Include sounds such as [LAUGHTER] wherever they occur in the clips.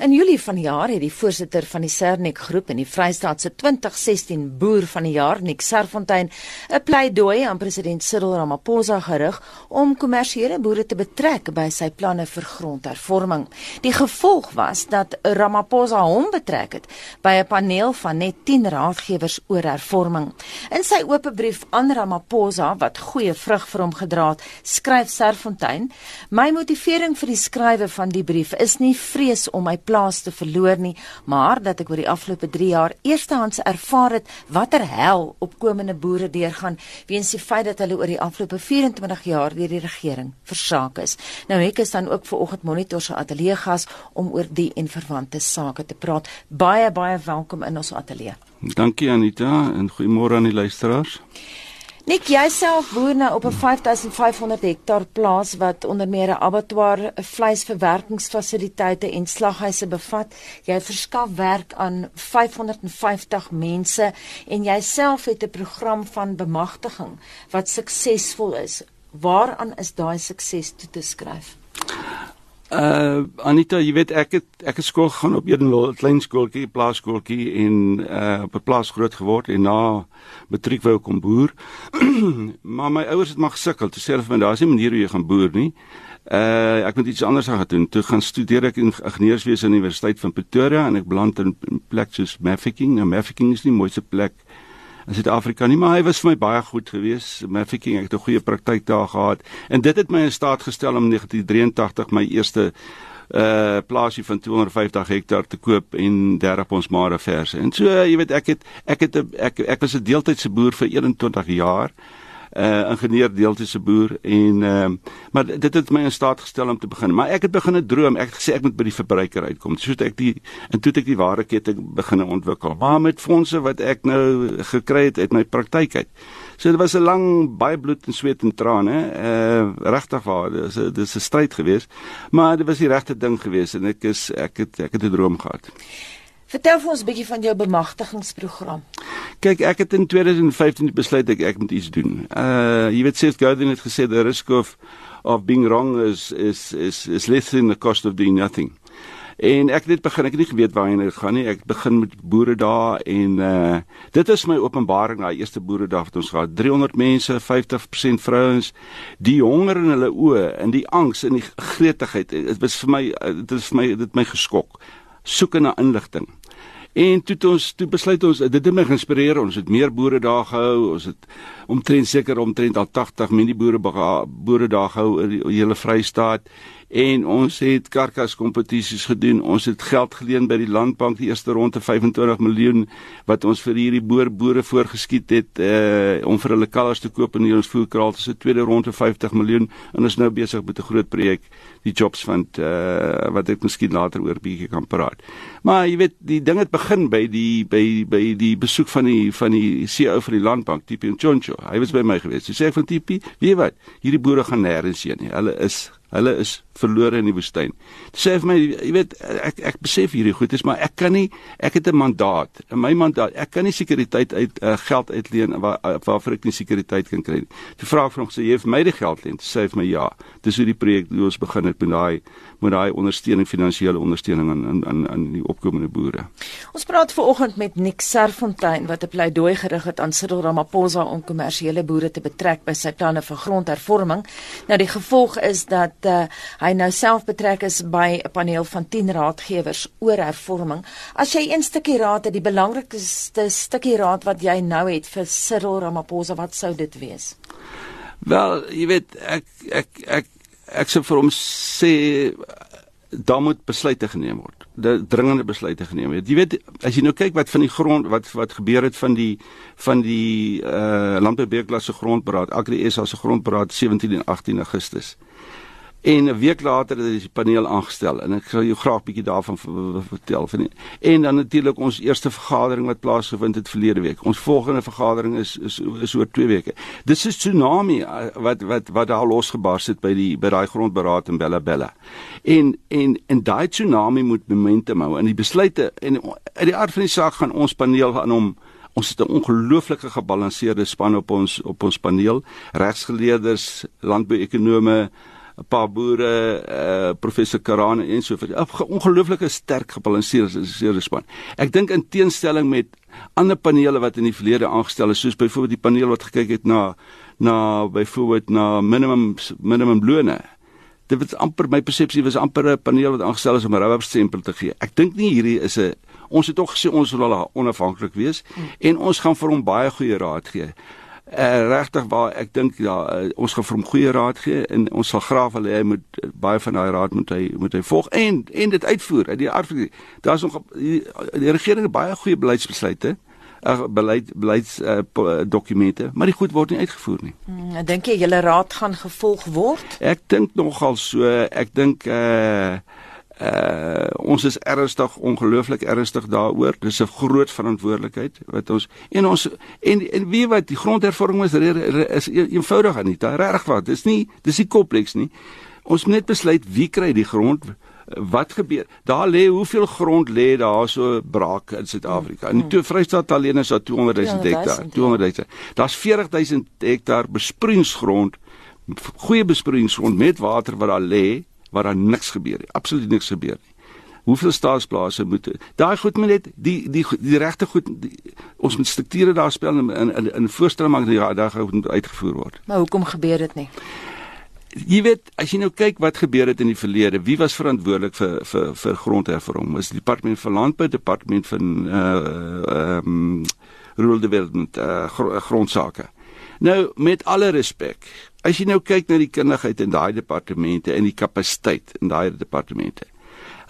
In Julie van die jaar het die voorsitter van die Sernik groep in die Vrystaat se 2016 boer van die jaar, Nick Serfontein, 'n pleidooi aan president Cyril Ramaphosa gerig om kommersiële boere te betrek by sy planne vir grondhervorming. Die gevolg was dat Ramaphosa hom betrek het by 'n paneel van net 10 raadgewers oor hervorming. In sy oop brief aan Ramaphosa wat goeie vrug vir hom gedra het, skryf Serfontein: "My motivering vir die skrywe van die brief is nie vrees om my plaas te verloor nie, maar dat ek oor die afgelope 3 jaar eerstehands ervaar het watter hel opkomende boere deurgaan weens die feit dat hulle oor die afgelope 24 jaar deur die regering versaak is. Nou ek is dan ook vir oggend monitor se ateljee gas om oor die en verwante sake te praat. Baie baie welkom in ons ateljee. Dankie Anita en goeiemôre aan die luisteraars. Nik jouself boer nou op 'n 5500 hektaar plaas wat onder meer 'n abattoir, 'n vleisverwerkingsfasiliteite en slaghuise bevat. Jy verskaf werk aan 550 mense en jouself het 'n program van bemagtiging wat suksesvol is. Waaraan is daai sukses toe te skryf? Uh Anita, jy weet ek het ek het skool gegaan op Edenwil, 'n klein skooltjie, plaaskooltjie en uh op 'n plaas groot geword en na matriek wou kom boer. [CLEARS THROAT] maar my ouers het maar gesukkel. Toe sê hulle vir my daar's nie 'n manier hoe jy gaan boer nie. Uh ek moet iets anders gaan doen. Toe gaan studeer ek in ingenieurswese aan die Universiteit van Pretoria en ek beland in 'n plek soos Mafeking. Nou Mafeking is die mooiste plek in Suid-Afrika nie, maar hy was vir my baie goed geweest. My fikking ek het 'n goeie praktyk daar gehad en dit het my in staat gestel om 1983 my eerste uh plaasie van 250 hektaar te koop en derop ons mare verse. En so jy weet ek het ek het ek ek was 'n deeltydse boer vir 21 jaar uh ingenieur deeltyds se boer en ehm uh, maar dit het my in staat gestel om te begin. Maar ek het begin 'n droom. Ek het gesê ek moet by die verbruiker uitkom. So het ek die en toe het ek die ware ketting begin ontwikkel. Maar met fondse wat ek nou gekry het uit my praktyk uit. So dit was 'n lang baie bloed en sweet en trane. Uh regtig waar. Dit is 'n dis 'n stryd geweest. Maar dit was die regte ding geweest en ek is ek het ek het 'n droom gehad. Vertel vir ons 'n bietjie van jou bemagtigingsprogram. Kyk, ek het in 2015 besluit ek ek moet iets doen. Uh jy weet Seth Godin het gesê the risk of of being wrong is is is is less than the cost of doing nothing. En ek het net begin, ek het nie geweet waarheen dit gaan nie. Ek begin met boere daar en uh dit is my openbaring daai eerste boere dag wat ons gehad. 300 mense, 50% vrouens, die honger in hulle oë en die angs en die gretigheid. Dit was vir my dit is vir my dit my geskok. Soek na inligting. En toe ons toe besluit ons dit het my geïnspireer. Ons het meer boere daar gehou. Ons het omtrent seker omtrent al 80 mini boere boere daar gehou in die hele Vrystaat en ons het karkas kompetisies gedoen. Ons het geld geleen by die landbank die eerste ronde 25 miljoen wat ons vir hierdie boer boere voorgeskiet het uh om vir hulle kalvers te koop in ons voerkraal. Dis 'n tweede ronde 50 miljoen en ons nou besig met 'n groot projek, die Jobs Fund uh wat ek miskien later oor bietjie kan praat. Maar jy weet, die ding het begin by die by by die besoek van die van die CEO van die landbank, Tipi Nchoncho. Hy was by my gewees. Hy sê ek van Tipi, weet jy wat? Hierdie boere gaan nêrens heen nie. Hulle is Hulle is verlore in die woestyn. Dit sê vir my, jy weet, ek ek besef hierdie goed is, maar ek kan nie ek het 'n mandaat. In my mandaat, ek kan nie sekuriteit uit uh, geld uitleen waar uh, waarvoor ek nie sekuriteit kan kry nie. Toe vra ek vir hom sê jy het my die geld leen. Toe sê hy vir my ja. Dis hoe die projek hoe ons begin het met daai met daai ondersteuning finansiële ondersteuning aan aan aan aan die opkomende boere. Ons praat ver oggend met Nick Serfontein wat 'n pleidooi gerig het aan Cyril Ramaphosa om kommersiële boere te betrek by sy planne vir grondhervorming. Nou die gevolg is dat uh, hy nou self betrek is by 'n paneel van 10 raadgewers oor hervorming. As jy een stukkie raad het, die belangrikste stukkie raad wat jy nou het vir Cyril Ramaphosa, wat sou dit wees? Wel, jy weet ek ek ek ek sou vir hom sê daar moet besluite geneem word. De dringende besluite geneem word. Jy weet as jy nou kyk wat van die grond wat wat gebeur het van die van die uh landboubeurklasse grondberaad, Agri SA se grondberaad 17 en 18 Augustus. En 'n week later het die paneel aangestel en ek sal jou graag bietjie daarvan vertel van die, en dan natuurlik ons eerste vergadering wat plaasgevind het verlede week. Ons volgende vergadering is is is oor 2 weke. Dis 'n tsunami uh, wat wat wat daar losgebars het by die by daai grondberaad in Bella Bella. En en en daai tsunami moet momentum hou en die besluite en uit die aard van die saak gaan ons paneel aan hom Ons het 'n ongelooflike gebalanseerde span op ons op ons paneel, regsgeleerders, landbouekonome, 'n paar boere, uh, professor Karane en so voort. 'n Ongelooflike sterk gebalanseerde span. Ek dink in teenstelling met ander panele wat in die verlede aangestel is, soos byvoorbeeld die paneel wat gekyk het na na byvoorbeeld na minimum minimum lone. Dit was amper my persepsie was amper 'n paneel wat aangestel is om 'n rubber stempel te gee. Ek dink nie hierdie is 'n ons het tog gesê ons wil onafhanklik wees hmm. en ons gaan vir hom baie goeie raad gee. Uh, regtig waar ek dink ja uh, ons gaan vir hom goeie raad gee en ons sal graag wil hê hy moet uh, baie van daai raad moet hy moet hy volg en en dit uitvoer uit die aard daar's nog die, die regering het baie goeie beleidsbesluite uh, beleid beleids uh, dokumente maar die goed word nie uitgevoer nie. Hmm, dink jy julle raad gaan gevolg word? Ek dink nogal so ek dink uh uh ons is ernstig ongelooflik ernstig daaroor. Dis 'n groot verantwoordelikheid wat ons en ons en en wie wat die grondhervorming is is eenvoudig aan nie regtig wat dis nie dis nie kompleks nie. Ons moet net besluit wie kry die grond wat gebeur. Daar lê hoeveel grond lê daar so braak in Suid-Afrika? In die Vrystaat alleen is daar 200 000 hektaar 200 000 daar's 40 000 hektaar besproeiingsgrond goeie besproeiingsgrond met water wat daar lê waar daar niks gebeur nie. Absoluut niks gebeur nie. Hoeveel staatsplase moet daai goed moet net die die die, regte goed die, ons moet strukture daar speel in in in, in voorstelling maak dat ja, daar gaan moet uitgevoer word. Maar hoekom gebeur dit nie? Jy weet, as jy nou kyk wat gebeur het in die verlede, wie was verantwoordelik vir vir vir grondhervorming? Was die departement van landbou, departement van uh ehm um, rural development, uh, grondsake. Nou met alle respek, as jy nou kyk na die kundigheid in daai departemente en die kapasiteit in daai departemente.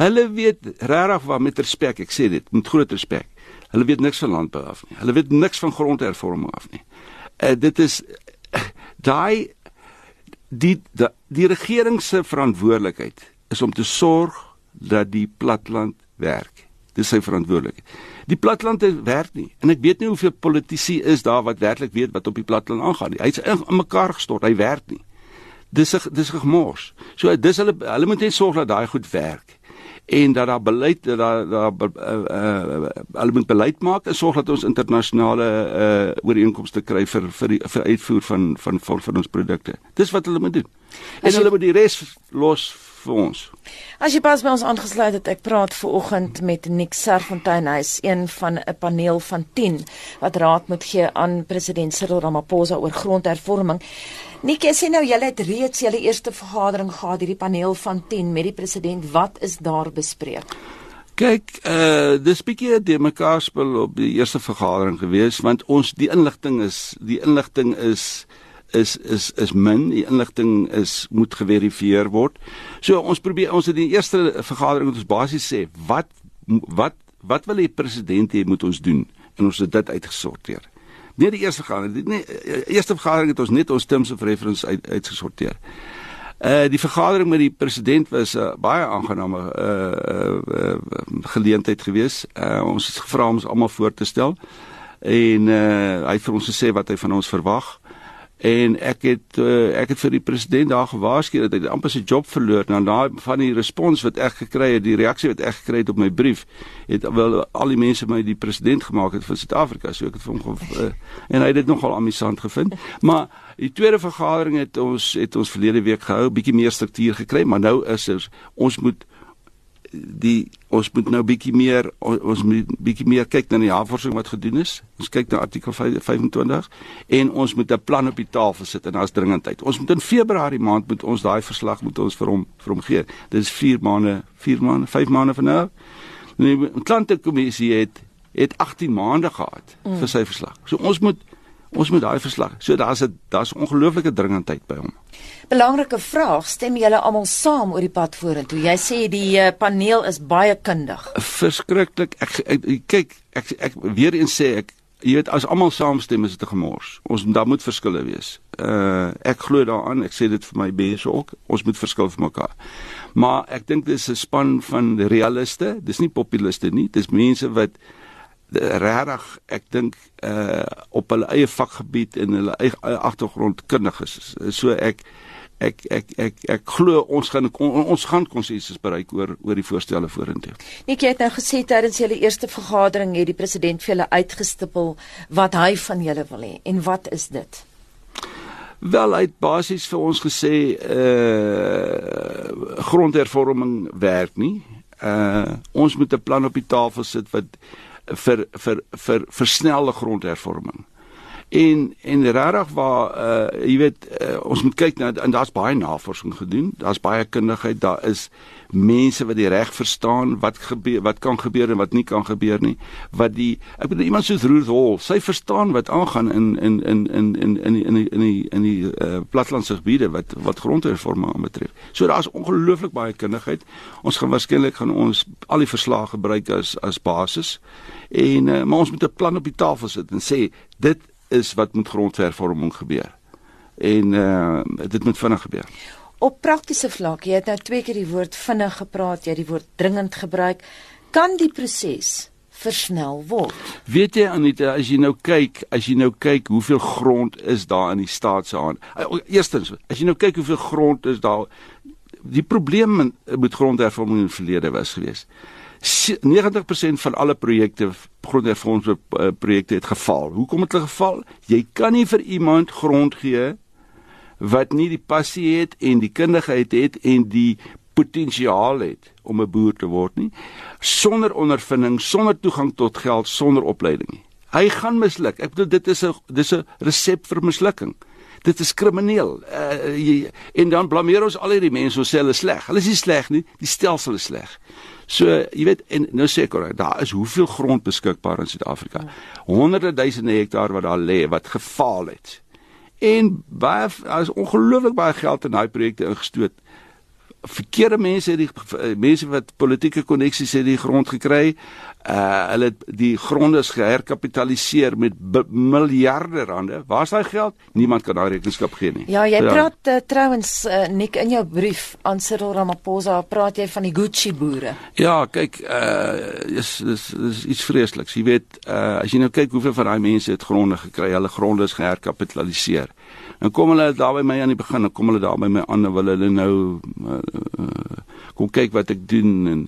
Hulle weet regtig wat met respek, ek sê dit met groot respek. Hulle weet niks van landbou af nie. Hulle weet niks van grondhervorming af nie. Uh, dit is daai die die, die regering se verantwoordelikheid is om te sorg dat die platland werk. Dis sy verantwoordelikheid. Die platland werk nie en ek weet nie hoeveel politici is daar wat werklik weet wat op die platland aangaan nie. Hy's in, in mekaar gestort. Hy werk nie. Dis 'n dis gemors. So dis hulle hulle moet net sorg dat daai goed werk en dat daar beleid dat daar daar uh, uh, hulle moet beleid maak en sorg dat ons internasionale uh, ooreenkomste kry vir vir die vir uitvoer van van van, van ons produkte. Dis wat hulle moet doen. En hulle moet die res los vir ons. As jy pas by ons aangesluit het, ek praat ver oggend met Nick Serfontein, hy is een van 'n paneel van 10 wat raad moet gee aan president Cyril Ramaphosa oor grondhervorming. Nick, sê nou julle het reeds julle eerste vergadering gehad hierdie paneel van 10 met die president. Wat is daar bespreek? Kyk, uh dis bietjie die mekaar spel op die eerste vergadering gewees want ons die inligting is die inligting is is is is min die inligting is moet geverifieer word. So ons probeer ons het in die eerste vergadering met ons basies sê wat wat wat wil die president hê moet ons doen en ons het dit uitgesorteer. Nee die eerste die nee, eerste vergadering het ons net ons terms of reference uit, uitgesorteer. Uh die vergadering met die president was 'n uh, baie aangename uh, uh, uh geleentheid geweest. Uh ons het gevra om ons almal voor te stel en uh hy het vir ons gesê wat hy van ons verwag en ek het uh, ek het vir die president daar gewaarsku dat hy amper sy job verloor. Nou na van die respons wat ek gekry het die reaksie wat ek gekry het op my brief het wel al die mense my die president gemaak het van Suid-Afrika. So ek het vir hom uh, [LAUGHS] en hy het dit nogal amusant gevind. Maar die tweede vergadering het ons het ons verlede week gehou bietjie meer struktuur gekry maar nou is ons moet die ons moet nou bietjie meer ons moet bietjie meer kyk na die navorsing wat gedoen is. Ons kyk na artikel 25 en ons moet 'n plan op die tafel sit en daar's dringendheid. Ons moet in Februarie maand moet ons daai verslag moet ons vir hom vir hom gee. Dit is 4 maande, 4 maande, 5 maande van nou. Die klantekommissie het het 18 maande gehad mm. vir sy verslag. So ons moet ons moet daai verslag. So daar's 'n daar's ongelooflike dringendheid by hom. Belangrike vraag, stem julle almal saam oor die pad vorentoe? Jy sê die uh, paneel is baie kundig. Verskriklik. Ek, ek, kyk, ek, ek weer eens sê ek jy weet as almal saamstem is dit 'n gemors. Ons daar moet verskille wees. Uh ek glo daaraan. Ek sê dit vir my bes ook. Ons moet verskil vir mekaar. Maar ek dink dis 'n span van realiste. Dis nie populiste nie. Dis mense wat regtig ek dink uh op hulle eie vakgebied en hulle eie agtergrond kundig is. So ek ek ek ek ek glo ons gaan ons gaan konsensus bereik oor oor die voorstelle vorentoe. Net jy het nou gesê tydens julle eerste vergadering het die president vir julle uitgestipel wat hy van julle wil hê en wat is dit? Wel hy het basies vir ons gesê uh grondhervorming werk nie. Uh ons moet 'n plan op die tafel sit wat vir vir vir versnelde grondhervorming. En en regtig waar uh jy weet uh, ons moet kyk na en daar's baie navorsing gedoen. Daar's baie kundigheid, daar is mense wat die reg verstaan wat gebeur wat kan gebeur en wat nie kan gebeur nie. Wat die ek bedoel iemand soos Ruth Hall, sy verstaan wat aangaan in in in in in in in die in die in die uh plattelandse gebiede wat wat grondhervorming aanbetref. So daar's ongelooflik baie kundigheid. Ons gaan waarskynlik gaan ons al die verslae gebruik as as basis. En uh, maar ons moet 'n plan op die tafel sit en sê dit is wat met grondhervorming gebeur. En uh dit moet vinnig gebeur. Op praktiese vlak, jy het nou twee keer die woord vinnig gepraat, jy het die woord dringend gebruik. Kan die proses versnel word? Weet jy Anita, as jy nou kyk, as jy nou kyk hoeveel grond is daar in die staat se hand. Uh, eerstens, as jy nou kyk hoeveel grond is daar die probleem met grondhervorming in die verlede was geweest. 90% van alle projekte grondhervorming uh, projekte het gefaal. Hoekom het hulle gefaal? Jy kan nie vir iemand grond gee wat nie die passie het en die kundigheid het en die potensiaal het om 'n boer te word nie sonder ondervinding, sonder toegang tot geld, sonder opleiding nie. Hy gaan misluk. Ek bedoel dit is 'n dis 'n resep vir mislukking. Dit is krimineel. Uh, en dan blameer ons al hierdie mense, ons sê hulle is sleg. Hulle is nie sleg nie, die stelsel is sleg. So, jy weet, en nou sê ek, daar is hoeveel grond beskikbaar in Suid-Afrika. Honderde duisende hektaar wat daar lê wat gefaal het. En baie daar is ongelooflik baie geld in daai projekte ingestoot verkeerde mense het die eh, mense wat politieke koneksies het die grond gekry. Uh hulle het die gronde geherkapitaliseer met miljarde rande. Waar is daai geld? Niemand kan daai rekenskap gee nie. Ja, jy ja. praat uh, trouens uh, Nik in jou brief aan Cyril Ramaphosa, praat jy van die Gucci boere. Ja, kyk, uh is is is iets vreesliks. Jy weet, uh as jy nou kyk hoeveel van daai mense het gronde gekry, hulle gronde is geherkapitaliseer. En kom hulle daar by my aan die begin, dan kom hulle daar by my aan en wil hulle nou uh, uh, kom kyk wat ek doen en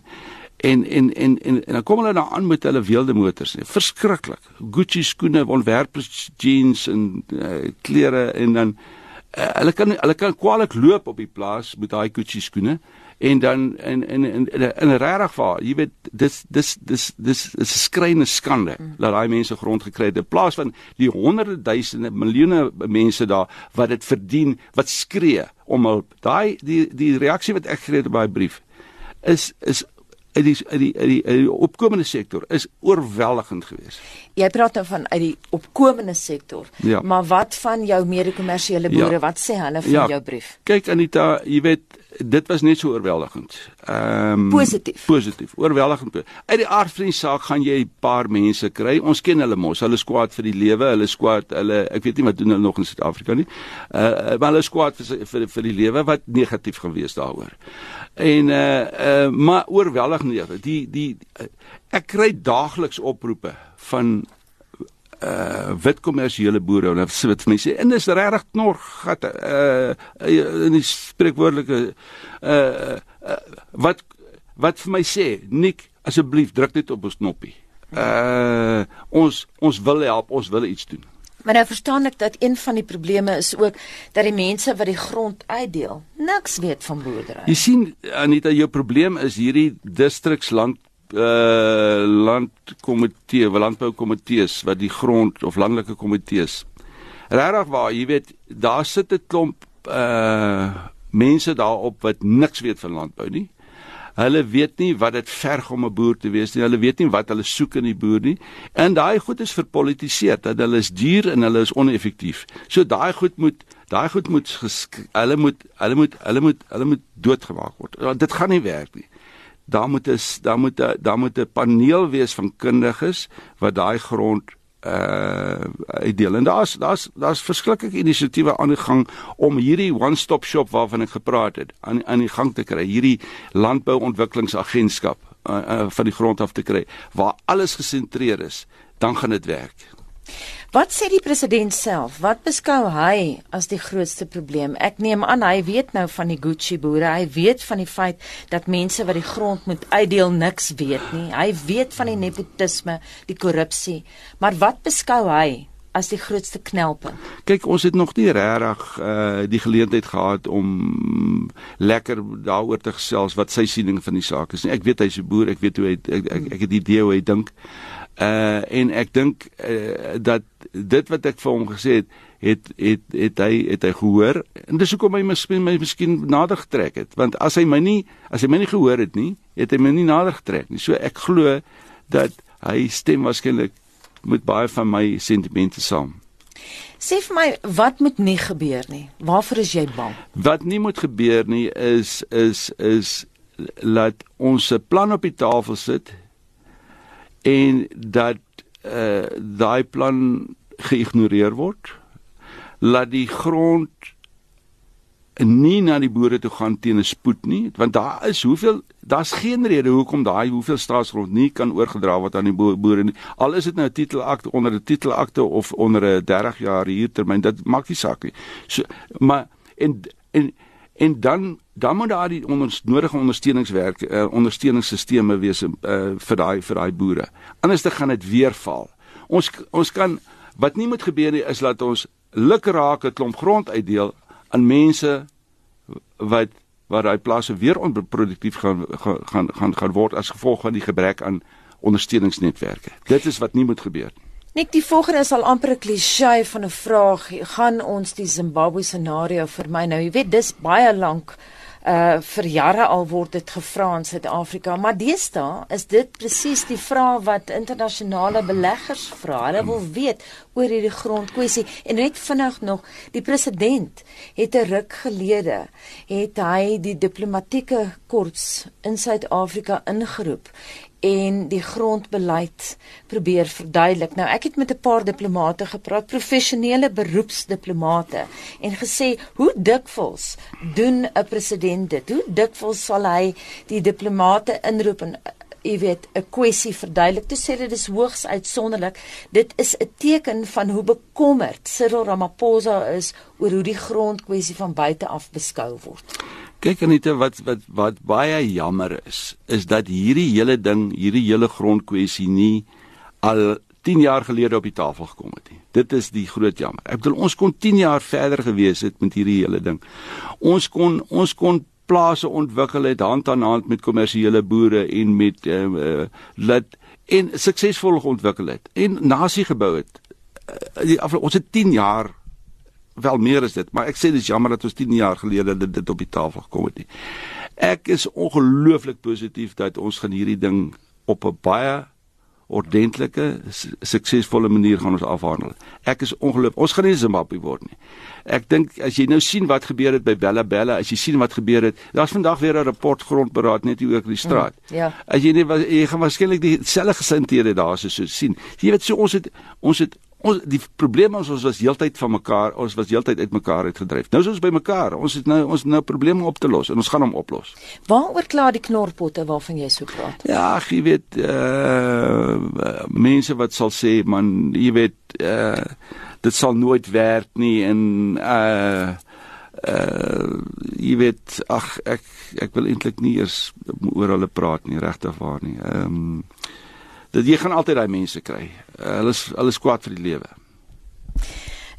en en en en, en dan kom hulle daar aan met hulle wilde motors. Verskriklik. Gucci skoene, ontwerpers jeans en uh, klere en dan uh, hulle kan hulle kan kwaliek loop op die plaas met daai Gucci skoene en dan in in in in regtig waar jy weet dis dis dis dis is 'n skreeuende skande mm. dat daai mense grond gekry het in plaas van die honderde duisende miljoene mense daar wat dit verdien wat skree om hulp daai die die reaksie wat ek gekry het op daai brief is is uit die uit die uit die, die opkomende sektor is oorweldigend geweest. Jy praat nou van uit die opkomende sektor. Ja. Maar wat van jou mede-kommersiële boere? Ja. Wat sê hulle van ja. jou brief? Kyk Anita, jy weet dit was net so oorweldigend. Ehm um, positief. Positief, oorweldigend. Uit die aard van die saak gaan jy 'n paar mense kry. Ons ken hulle mos. Hulle skwaad vir die lewe, hulle skwaad, hulle ek weet nie wat doen hulle nog in Suid-Afrika nie. Uh maar hulle skwaad vir vir vir die lewe wat negatief gewees daaroor. En uh uh maar oorweldigend die die uh, ek kry daagliks oproepe van uh wit kommersiële boere en wat vir my sê en dis regtig knor gat uh in die spreekwoordelike uh, uh wat wat vir my sê Nik asseblief druk net op ons knoppie. Uh ons ons wil help, ons wil iets doen. Maar nou verstaan ek dat een van die probleme is ook dat die mense wat die grond uitdeel niks weet van boerdery. Jy sien Anita, jou probleem is hierdie distriksland uh landkomitee, landboukomitees wat die grond of landelike komitees. Regtig waar, jy weet, daar sit 'n klomp uh mense daarop wat niks weet van landbou nie. Hulle weet nie wat dit verg om 'n boer te wees nie. Hulle weet nie wat hulle soek in die boer nie. En daai goed is verpolitiseer dat hulle is duur en hulle is oneffektief. So daai goed moet daai goed moet hulle moet hulle moet hulle moet hulle moet doodgemaak word. Dit gaan nie werk nie daar moet 'n daar moet 'n daar moet 'n paneel wees van kundiges wat daai grond uh uitdeel. En daar's daar's daar's verskillike inisiatiewe aan die gang om hierdie one-stop shop waarvan ek gepraat het aan aan die gang te kry. Hierdie landbouontwikkelingsagentskap uh, uh van die grond af te kry waar alles gesentreer is, dan gaan dit werk. Wat sê die president self? Wat beskou hy as die grootste probleem? Ek neem aan hy weet nou van die Gucci boere. Hy weet van die feit dat mense wat die grond moet uitdeel niks weet nie. Hy weet van die nepotisme, die korrupsie. Maar wat beskou hy as die grootste knelpunt? Kyk, ons het nog nie regtig uh die geleentheid gehad om lekker daaroor te gesels wat sy siening van die saak is. Ek weet hy's 'n boer, ek weet hoe hy ek ek, ek het die idee hoe hy dink. Uh en ek dink uh, dat dit wat ek vir hom gesê het, het het het hy het hy gehoor en dis hoekom hy miskien my miskien nader getrek het want as hy my nie as hy my nie gehoor het nie het hy my nie nader getrek nie so ek glo dat hy stem waarskynlik met baie van my sentimente saam. Sê vir my, wat moet nie gebeur nie? Waarvoor is jy bang? Wat nie moet gebeur nie is is is laat ons 'n plan op die tafel sit en dat uh daai plan geïgnoreer word. Laat die grond nie na die boere toe gaan teen 'n spoed nie want daar is hoeveel daar's geen rede hoekom daai hoeveel staatsgrond nie kan oorgedra word aan die boere nie al is dit nou 'n titelakte onder 'n titelakte of onder 'n 30 jaar huurtermyn dit maak nie saak nie so maar en en en dan dan moet daar die onder, nodige ondersteuningswerk uh, ondersteuningsstelsels wees uh, vir daai vir daai boere anders dan gaan dit weer val ons ons kan wat nie moet gebeur nie is dat ons lukraak 'n klomp grond uitdeel aan mense wat waar daai plase weer onproduktief gaan gaan gaan gaan word as gevolg van die gebrek aan ondersteuningsnetwerke. Dit is wat nie moet gebeur nie. Nik die volgende is al amper 'n klise van 'n vraag. Gaan ons die Zimbabwe scenario vermy nou? Jy weet dis baie lank uh vir jare al word dit gevra in Suid-Afrika, maar deesdae is dit presies die vraag wat internasionale beleggers vra. Hulle wil weet oor hierdie grondkwessie en net vinnig nog, die president het 'n ruk gelede het hy die diplomatieke korps in Suid-Afrika ingeroep en die grondbeleid probeer verduidelik. Nou ek het met 'n paar diplomate gepraat, professionele beroepsdiplomate en gesê hoe dikwels doen 'n president dit? Hoe dikwels sal hy die diplomate inroep en jy weet 'n kwessie verduidelik. Toe sê dit dis hoogs uitsonderlik. Dit is 'n teken van hoe bekommerd Cyril Ramaphosa is oor hoe die grondkwessie van buite af beskou word. Kyk Anita wat wat wat baie jammer is, is dat hierdie hele ding, hierdie hele grondkwessie nie al 10 jaar gelede op die tafel gekom het nie. Dit is die groot jammer. Ek bedoel ons kon 10 jaar verder gewees het met hierdie hele ding. Ons kon ons kon plase ontwikkel het hand aan hand met kommersiële boere en met uh, uh laat en suksesvol ontwikkel het en nasie gebou het. Uh, die, ons het 10 jaar wel meer is dit, maar ek sê dis jammer dat ons 10 jaar gelede dit, dit op die tafel gekom het nie. Ek is ongelooflik positief dat ons gaan hierdie ding op 'n baie ordentlike suksesvolle manier gaan ons afhandel. Ek is ongelooflik. Ons gaan nie Zimbabwe word nie. Ek dink as jy nou sien wat gebeur het by Bella Bella, as jy sien wat gebeur het, daar's vandag weer 'n rapport grondberaad net hier oor die straat. Mm, ja. As jy nie jy gaan waarskynlik dieselfde gesindhede daar so sien. Jy weet so ons het ons het ons die probleem is ons was heeltyd van mekaar, ons was heeltyd uit mekaar uitgedryf. Nou is ons by mekaar. Ons het nou ons nou probleme op te los en ons gaan hom oplos. Waaroor klaar die knorpotte waarvan jy so praat? Ja, jy weet uh mense wat sal sê man, jy weet uh dit sal nooit werk nie en uh uh jy weet ag ek ek wil eintlik nie eers oor hulle praat nie regtig waar nie. Ehm um, dat jy gaan altyd daai mense kry. Uh, hulle is hulle is kwaad vir die lewe.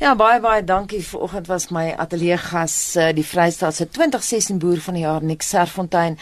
Ja, baie baie dankie. Vanoggend was my ateljee gas uh, die Vrystaat se 2016 boer van die jaar Nick Serfontein.